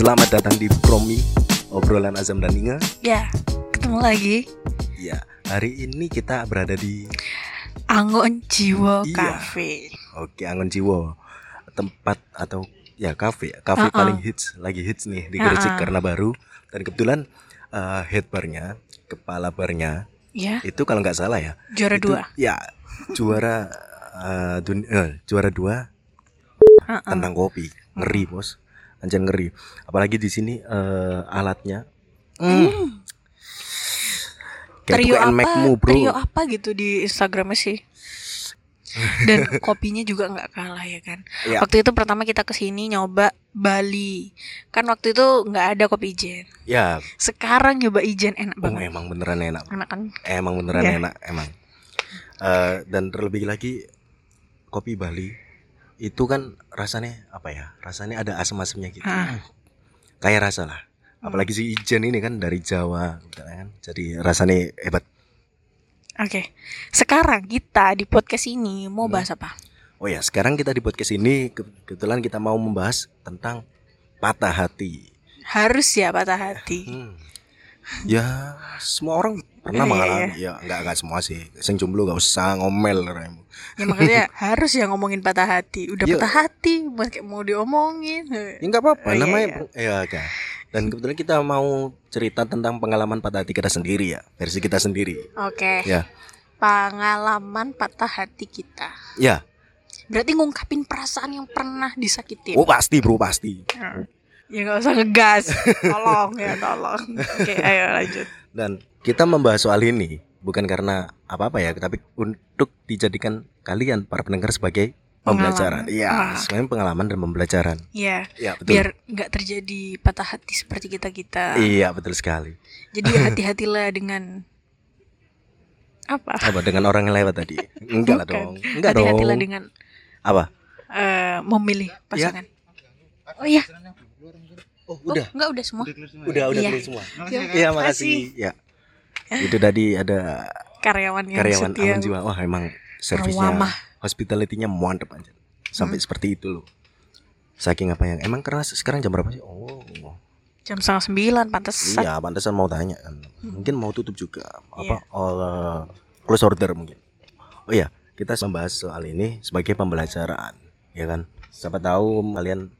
Selamat datang di Promi obrolan Azam dan Inga. Ya, ketemu lagi Ya, hari ini kita berada di Anggon Jiwo Iya. Cafe. Oke Angon Jiwo, tempat atau ya kafe, kafe Uh-uh. paling hits, lagi hits nih di Gresik Uh-uh. karena baru dan kebetulan eh, head barnya, kepala barnya Ya, itu kalau nggak salah ya, juara itu- dua. Ya, juara eh, dun- eh, juara dua Uh-uh. tentang kopi, ngeri bos, anjir ngeri. Apalagi di sini eh, alatnya. Hmm. Kayak Trio apa? Macmu, bro. Trio apa gitu di Instagramnya sih? Dan kopinya juga nggak kalah ya kan. Ya. Waktu itu pertama kita ke sini nyoba Bali. Kan waktu itu nggak ada kopi ijen. Ya, Sekarang nyoba ijen enak oh, banget. emang beneran enak. Enak kan? Emang beneran Ya. enak, emang. Eh, dan terlebih lagi kopi Bali itu kan rasanya apa ya? Rasanya ada asam-asamnya gitu. Ah. Kayak rasa lah. Apalagi si Ijen ini kan dari Jawa, kan? Jadi rasanya hebat. Oke. Sekarang kita di podcast ini mau Hmm. bahas apa? Oh ya, sekarang kita di podcast ini ke- kebetulan kita mau membahas tentang patah hati. Harus ya patah hati. Hmm. Ya, semua orang pernah Iya, mengalami. Ya, enggak enggak semua sih. Sing jomblo gak usah ngomel remu. Ya makanya harus ya ngomongin patah hati. Udah Iya. patah hati, mau kayak mau diomongin. Ya enggak apa-apa, Oh, iya, namanya iya. ya oke. Dan kebetulan kita mau cerita tentang pengalaman patah hati kita sendiri ya, versi kita sendiri. Oke. Ya. Pengalaman patah hati kita. Ya, Berarti ngungkapin perasaan yang pernah disakitin. oh pasti bro pasti. Ya nggak usah ngegas. tolong ya tolong. Oke, ayo lanjut. Dan kita membahas soal ini bukan karena apa-apa ya, tapi untuk dijadikan kalian para pendengar sebagai pembelajaran. Iya, sebenarnya pengalaman dan pembelajaran. Ya, Ya, betul. biar nggak terjadi patah hati seperti kita kita. Iya, betul sekali. Jadi hati-hatilah dengan apa? Apa dengan orang yang lewat tadi? Enggak lah dong. Enggak dong. Hati-hatilah dengan Apa? eh, memilih pasangan. Oh iya, Oh, Oh, enggak udah semua. Udah, udah Iya. clear semua. Ya, Iya, makasih. Ya. Itu tadi ada Karyawan yang karyawan setia. aman jiwa. Wah, emang servisnya Ramah. hospitality-nya mantep aja. Sampai Hmm. seperti itu loh. Saking apa yang emang karena sekarang jam berapa sih? Oh. Jam setengah sembilan, pantesan. Iya, pantesan mau tanya kan. Hmm. Mungkin mau tutup juga. Apa eh, close order mungkin. Oh iya, kita membahas soal ini sebagai pembelajaran, ya kan? Siapa tahu kalian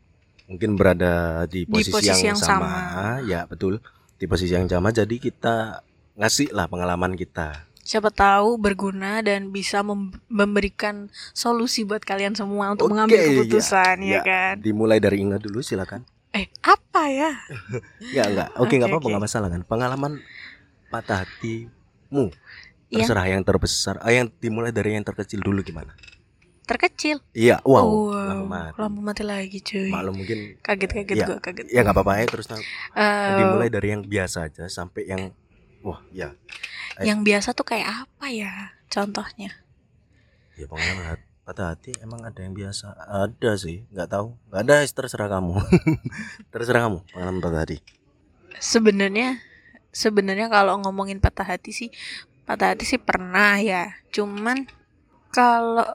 mungkin berada di posisi, posisi yang, yang sama. sama. ya betul. Di posisi yang sama, jadi kita ngasih lah pengalaman kita. Siapa tahu berguna dan bisa mem- memberikan solusi buat kalian semua untuk Oke, mengambil iya. keputusan, ya, Ya. kan? Dimulai dari Inga dulu, silakan. Eh, apa ya? Ya enggak, oke nggak Oke, apa-apa oke. nggak masalah kan. Pengalaman patah hatimu Yang terserah yang terbesar, ah, yang dimulai dari yang terkecil dulu gimana? Terkecil. Iya, wow, wow, lampu mati. lampu mati lagi, cuy. Maklum mungkin Kaget-kaget Iya. gua, kaget. ya nggak apa-apa ya terus nah, Eh, dimulai dari yang biasa aja sampai yang wah ya yang biasa tuh kayak apa ya? Contohnya. ya pengalaman patah hati emang ada yang biasa ada sih nggak tahu nggak ada terserah kamu terserah kamu pengalaman patah hati Sebenarnya sebenarnya kalau ngomongin patah hati sih patah hati sih pernah ya. Cuman kalau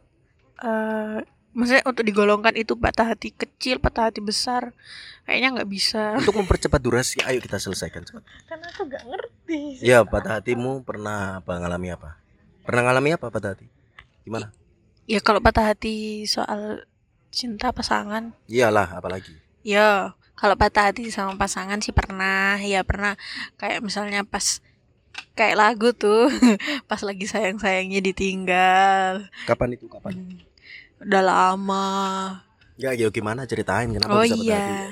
eh maksudnya untuk digolongkan itu patah hati kecil, patah hati besar, kayaknya nggak bisa. untuk mempercepat durasi ayo kita selesaikan cepat Karena aku nggak ngerti. ya patah hatimu pernah apa ngalami apa? Pernah ngalami apa patah hati? Gimana? Ya kalau patah hati soal cinta pasangan, iyalah apalagi? Ya kalau patah hati sama pasangan sih pernah, ya pernah. Kayak misalnya pas kayak lagu tuh, pas lagi sayang-sayangnya ditinggal, kapan itu kapan? Hmm, udah lama. ya ya gimana? Ceritain kenapa Oh bisa iya,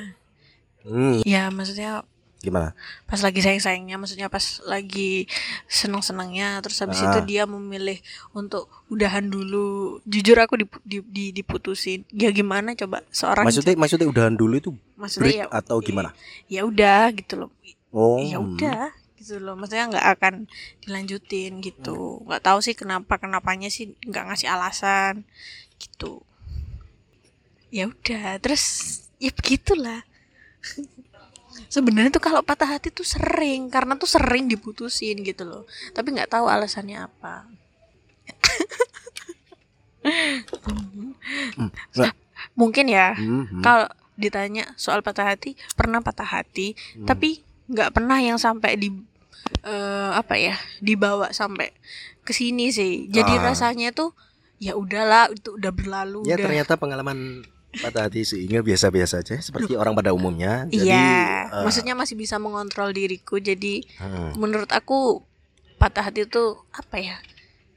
hmm, ya maksudnya gimana? pas lagi sayang-sayangnya, maksudnya pas lagi seneng-senengnya, terus habis Ah. itu dia memilih untuk udahan dulu. Jujur aku dipu- di, di- diputusin. Ya gimana coba? Seorang maksudnya maksudnya udahan dulu itu maksudnya break ya atau gimana? Ya udah gitu loh. Oh. Ya hmm. udah gitu loh. Maksudnya nggak akan dilanjutin gitu. Nggak tahu sih kenapa kenapanya sih nggak ngasih alasan gitu ya udah terus ya begitulah sebenarnya tuh kalau patah hati tuh sering karena tuh sering diputusin gitu loh tapi nggak tahu alasannya apa Hmm, mungkin ya Hmm, hmm. kalau ditanya soal patah hati pernah patah hati Hmm. tapi nggak pernah yang sampai di eh, apa ya dibawa sampai ke sini sih jadi Ah. rasanya tuh ya udahlah itu udah berlalu Ya udah. ternyata pengalaman patah hati si Inge biasa-biasa aja seperti orang pada umumnya. Jadi iya eh, maksudnya masih bisa mengontrol diriku. Jadi hmm. menurut aku patah hati itu apa ya?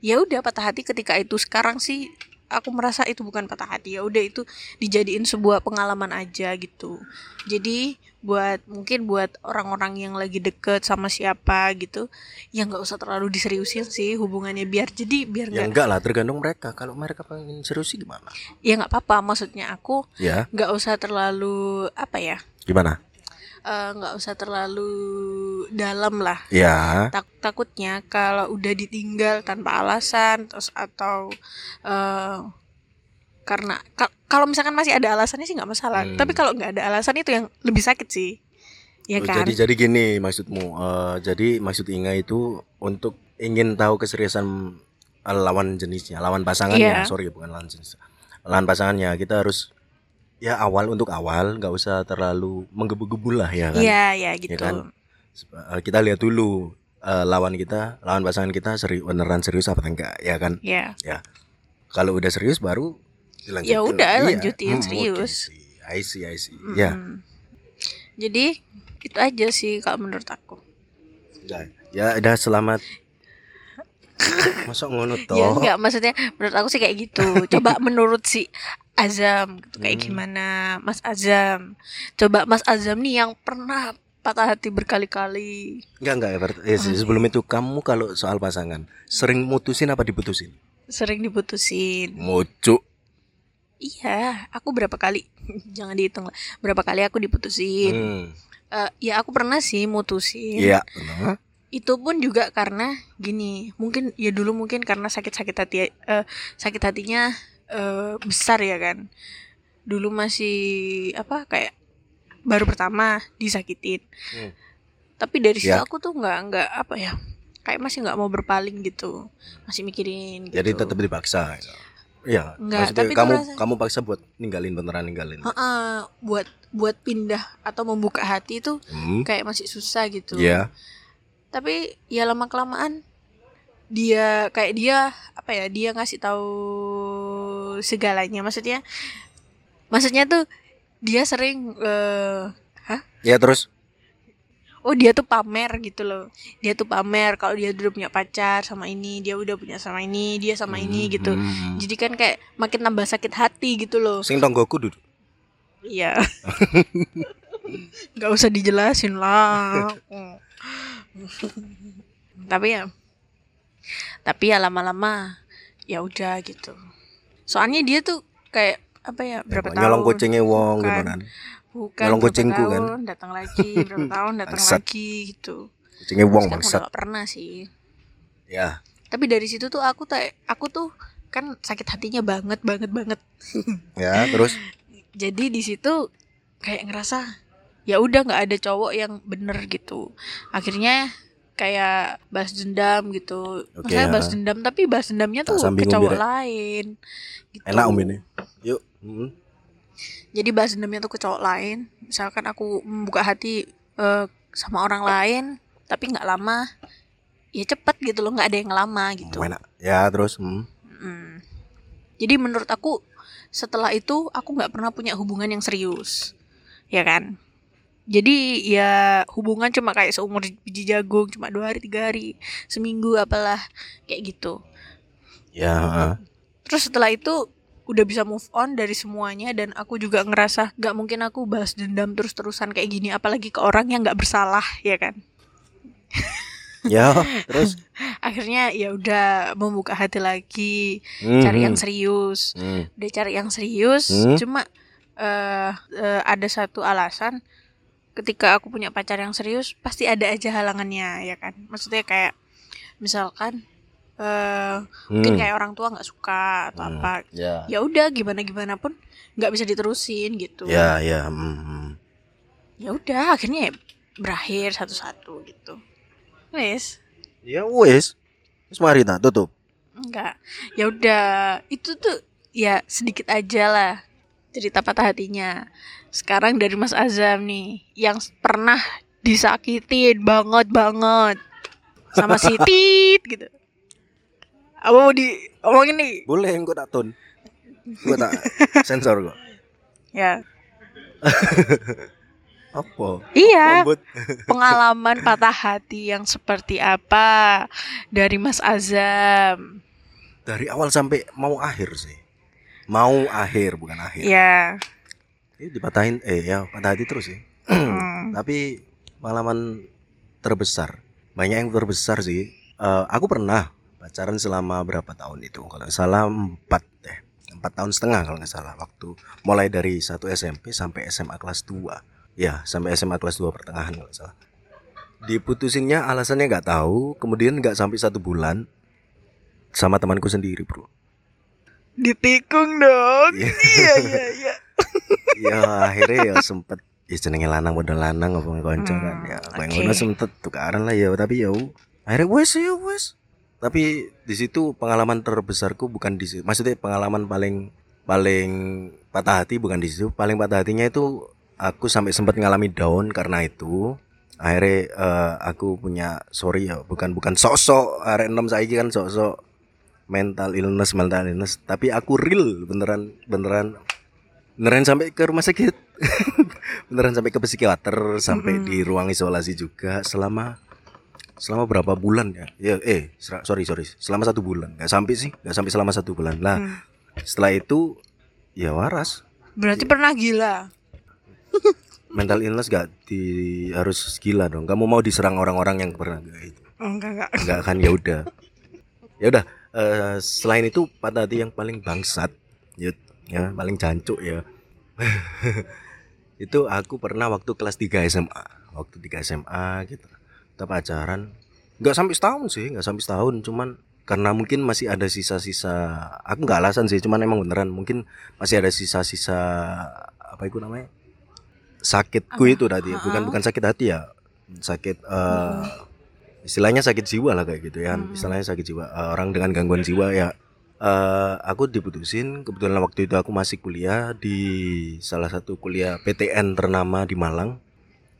Ya udah patah hati ketika itu sekarang sih aku merasa itu bukan patah hati. Ya udah itu dijadiin sebuah pengalaman aja gitu. Jadi buat mungkin buat orang-orang yang lagi deket sama siapa gitu ya nggak usah terlalu diseriusin sih hubungannya biar jadi biar Ya nggak enggak lah tergantung mereka. Kalau mereka pengen serius sih gimana? ya nggak apa-apa maksudnya aku Ya, nggak usah terlalu apa ya gimana? eh, nggak usah terlalu dalam lah Ya. tak takutnya kalau udah ditinggal tanpa alasan terus atau eh karena ka- kalau misalkan masih ada alasannya sih nggak masalah Hmm. tapi kalau nggak ada alasan itu yang lebih sakit sih ya Oh, kan Jadi jadi gini maksudmu. Eh, jadi maksud Inga itu untuk ingin tahu keseriusan eh, lawan jenisnya, lawan pasangannya. Iya. Sorry bukan lawan jenis. Lawan pasangannya kita harus ya awal untuk awal nggak usah terlalu menggebu-gebu lah ya kan. iya ya gitu kan? Eh, kita lihat dulu eh, lawan kita, lawan pasangan kita serius beneran serius apa enggak ya kan. ya Kalau udah serius baru dilanjutin. Ya udah, Iya. lanjutin, Hmm, serius. sih. I see, I see. Ya. Mm-mm. jadi itu aja sih kalau menurut aku Udah. Ya udah selamat. Masuk ngono toh. ya enggak maksudnya menurut aku sih kayak gitu coba menurut si Azam gitu kayak Hmm. gimana Mas Azam coba Mas Azam nih yang pernah patah hati berkali-kali Enggak enggak Oke. sebelum itu kamu kalau soal pasangan sering mutusin apa diputusin? sering diputusin Mucuk. Iya aku berapa kali jangan dihitung lah berapa kali aku diputusin Hmm. Eh, ya aku pernah sih mutusin Iya, itu pun juga karena gini mungkin ya dulu mungkin karena sakit-sakit hati eh, sakit hatinya eh, besar ya kan dulu masih apa kayak baru pertama disakitin Hmm. tapi dari situ Ya. aku tuh nggak nggak apa ya kayak masih nggak mau berpaling gitu masih mikirin gitu. Jadi tetap dipaksa. Iya, Enggak, maksudnya tapi kamu merasa- kamu paksa buat ninggalin beneran ninggalin. Heeh, buat buat pindah atau membuka hati itu Hmm. kayak masih susah gitu Iya. tapi ya lama kelamaan dia kayak dia apa ya dia ngasih tahu segalanya maksudnya maksudnya tuh dia sering eh, Ya terus oh dia tuh pamer gitu loh. Dia tuh pamer kalau dia udah punya pacar sama ini dia udah punya sama ini dia sama ini gitu. Hmm. jadi kan kayak makin nambah sakit hati gitu loh. Sing tonggoku duduk. iya. Nggak usah dijelasin lah. Tapi ya tapi ya lama-lama ya udah gitu. Soalnya dia tuh kayak apa ya berapa tahun? Nyolong kucingnya wong gitu kan. Bukan nyolong berapa kucingku kan. tahun, datang lagi berapa tahun datang lagi gitu Kucingnya kan bangsat. pernah sih Ya. tapi dari situ tuh aku tak aku tuh kan sakit hatinya banget banget banget Ya, terus jadi di situ kayak ngerasa ya udah nggak ada cowok yang bener gitu akhirnya kayak balas dendam gitu Maksudnya ya. balas dendam tapi balas dendamnya Tak tuh ke cowok lain gitu. enak om ini. Yuk. Hmm. Jadi balas dendamnya tuh ke cowok lain misalkan aku membuka hati eh, sama orang lain tapi nggak lama ya cepet gitu loh nggak ada yang lama gitu Enak. Ya, terus hmm. Mm. Jadi menurut aku setelah itu aku nggak pernah punya hubungan yang serius, ya kan? Jadi ya hubungan cuma kayak seumur biji jagung, cuma dua hari tiga hari, seminggu apalah kayak gitu. Ya. Terus setelah itu udah bisa move on dari semuanya dan aku juga ngerasa gak mungkin aku balas dendam terus-terusan kayak gini, apalagi ke orang yang nggak bersalah, ya kan? ya, terus Akhirnya ya udah membuka hati lagi, Hmm, cari yang hmm. serius. Hmm. udah cari yang serius Hmm. cuma eh eh, ada satu alasan ketika aku punya pacar yang serius pasti ada aja halangannya ya kan maksudnya kayak misalkan eh mungkin Hmm. kayak orang tua nggak suka atau Hmm. apa Ya. ya udah gimana gimana pun nggak bisa diterusin gitu Ya, ya. hmm, hmm. ya udah akhirnya ya berakhir satu-satu gitu wes Ya wes. Wes mari tak tutup. enggak ya udah itu tuh ya sedikit aja lah cerita patah hatinya. Sekarang dari Mas Azam nih, yang pernah disakitin banget banget sama si Tit gitu. Apa mau di omongin nih? Boleh engko tak tun. Gua tak sensor kok. Ya. Apa? Iya, pengalaman patah hati yang seperti apa dari Mas Azam? Dari awal sampai mau akhir sih. Mau akhir bukan akhir. Ya. Ini dipatahin eh ya patah hati terus sih. Hmm. Tapi pengalaman terbesar banyak yang terbesar sih. Eh, aku pernah pacaran selama berapa tahun itu? Kalau nggak salah empat deh empat tahun setengah kalau nggak salah waktu mulai dari satu SMP sampai SMA kelas 2 ya sampai SMA kelas 2 pertengahan kalau nggak salah. Diputusinnya alasannya nggak tahu kemudian nggak sampai satu bulan sama temanku sendiri bro. Ditikung dong. Iya. Iya, iya, ya akhirnya ya sempet ya jenenge lanang modal lanang apa konco kan. Ya Hmm, pengen oke. ngono sempet tukaran lah ya tapi ya akhirnya wes ya wes tapi di situ pengalaman terbesarku bukan di situ. Maksudnya pengalaman paling paling patah hati bukan di situ. Paling patah hatinya itu aku sampai sempat ngalami down karena itu. Akhirnya eh, aku punya sorry ya bukan bukan sosok arek enam saiki kan sosok mental illness mental illness. Tapi aku real beneran beneran beneran sampai ke rumah sakit. Beneran sampai ke psikiater sampai Mm-mm. di ruang isolasi juga selama selama berapa bulan ya? Ya eh sorry sorry selama satu bulan. Nggak sampai sih nggak sampai selama satu bulan. Lah Hmm. setelah itu ya waras. Berarti pernah gila. mental illness gak di harus gila dong. Kamu mau diserang orang-orang yang pernah kayak itu Oh, enggak, enggak. nggak akan ya udah. Ya udah eh, selain itu patah hati yang paling bangsat ya, ya paling jancuk ya. Itu aku pernah waktu kelas 3 SMA waktu 3 SMA gitu kita pacaran nggak sampai setahun sih nggak sampai setahun. Cuman karena mungkin masih ada sisa-sisa aku nggak alasan sih cuman emang beneran. Mungkin masih ada sisa-sisa apa itu namanya? Sakitku Apa? itu tadi bukan Ha-ha. bukan sakit hati ya. Sakit eh, istilahnya sakit jiwa lah kayak gitu ya. Hmm. istilahnya sakit jiwa Eh, orang dengan gangguan jiwa ya. Eh aku diputusin kebetulan waktu itu aku masih kuliah di salah satu kuliah PTN ternama di Malang.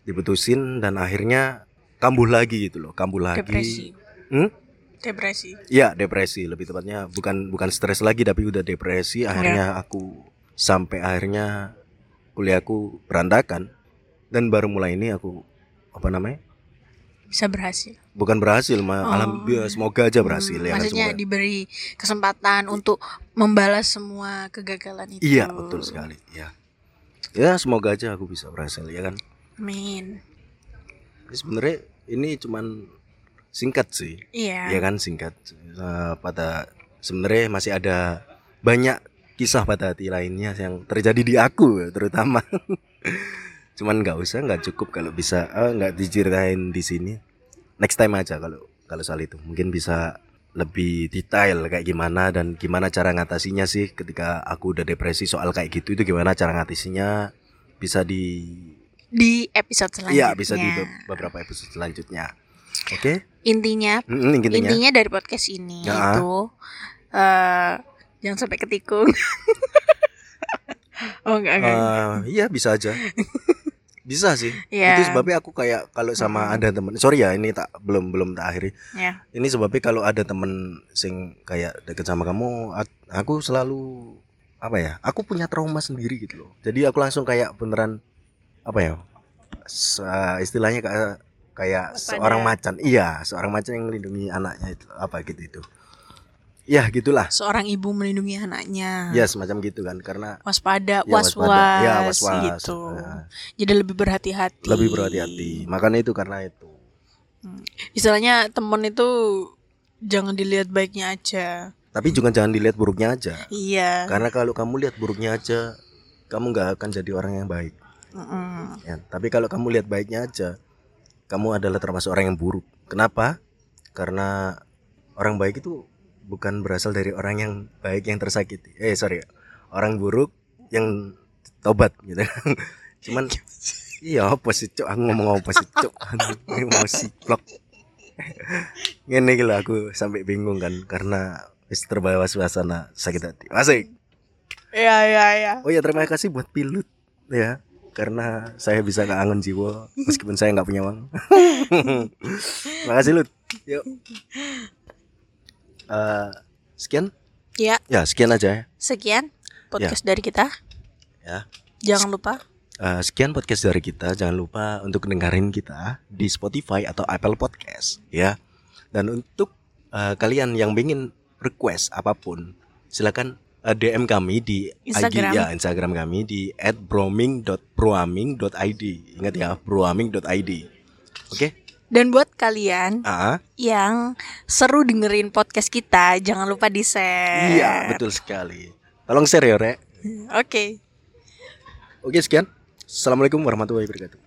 Diputusin dan akhirnya kambuh lagi gitu loh kambuh lagi Depresi. Hmm? Depresi. ya depresi lebih tepatnya bukan bukan stres lagi tapi udah depresi akhirnya aku sampai akhirnya kuliahku berantakan dan baru mulai ini aku apa namanya Bisa berhasil. bukan berhasil mah Oh. alhamdulillah semoga aja berhasil Hmm, ya Maksudnya semoga. diberi kesempatan untuk membalas semua kegagalan itu. Iya betul sekali ya. Ya semoga aja aku bisa berhasil ya kan. Amin. Sebenarnya ini cuman singkat sih, Iya. ya kan singkat. Eh, pada sebenarnya masih ada banyak kisah pada hati lainnya yang terjadi di aku terutama. cuman nggak usah nggak cukup kalau bisa eh, nggak diceritain di sini. Next time aja kalau kalau soal itu mungkin bisa lebih detail kayak gimana dan gimana cara ngatasinya sih ketika aku udah depresi soal kayak gitu itu gimana cara ngatasinya bisa di Di episode selanjutnya. iya bisa di be- beberapa episode selanjutnya oke Intinya Mm, intinya intinya dari podcast ini Ya. itu eh jangan sampai ketikung. oh enggak enggak. Eh, iya bisa aja bisa sih Iya. itu sebabnya aku kayak kalau sama ada temen sorry ya ini tak belum belum tak akhiri ya. ini sebabnya kalau ada temen sing kayak deket sama kamu ak- aku selalu apa ya aku punya trauma sendiri gitu loh jadi aku langsung kayak beneran apa ya se- istilahnya kayak kayak seorang macan iya seorang macan yang melindungi anaknya itu apa gitu itu ya gitulah Seorang ibu melindungi anaknya. ya semacam gitu kan karena Waspada, ya, was-was waspada. ya was-was gitu. Nah, Jadi lebih berhati-hati. lebih berhati-hati makanya itu karena itu Istilahnya temen itu jangan dilihat baiknya aja. tapi juga jangan dilihat buruknya aja Iya. karena kalau kamu lihat buruknya aja kamu nggak akan jadi orang yang baik Mm-mm. ya tapi kalau kamu lihat baiknya aja kamu adalah termasuk orang yang buruk. Kenapa? Karena orang baik itu bukan berasal dari orang yang baik yang tersakiti. Eh sorry orang buruk yang tobat gitu. Cuman iya apa sih cok aku ngomong apa sih cok ini mau siplok ini gila aku sampai bingung kan karena wis terbawa suasana sakit hati. Asik. Ya ya ya Oh ya terima kasih buat Pilut ya karena saya bisa ke Angon Jiwo meskipun saya nggak punya uang. Makasih Lut. Yuk. Eh, sekian ya ya sekian aja ya. sekian podcast dari kita Ya. jangan lupa Eh, sekian podcast dari kita. Jangan lupa untuk dengerin kita di Spotify atau Apple Podcast ya. Dan untuk eh, kalian yang ingin request apa pun, silakan eh, DM kami di Instagram. IG ya Instagram kami di @broming.proaming.id. Ingat ya, broaming.id. Oke? dan buat kalian Ah, yang seru dengerin podcast kita jangan lupa di share iya, betul sekali. Tolong share ya, Rek. oke Oke, sekian. Assalamualaikum warahmatullahi wabarakatuh.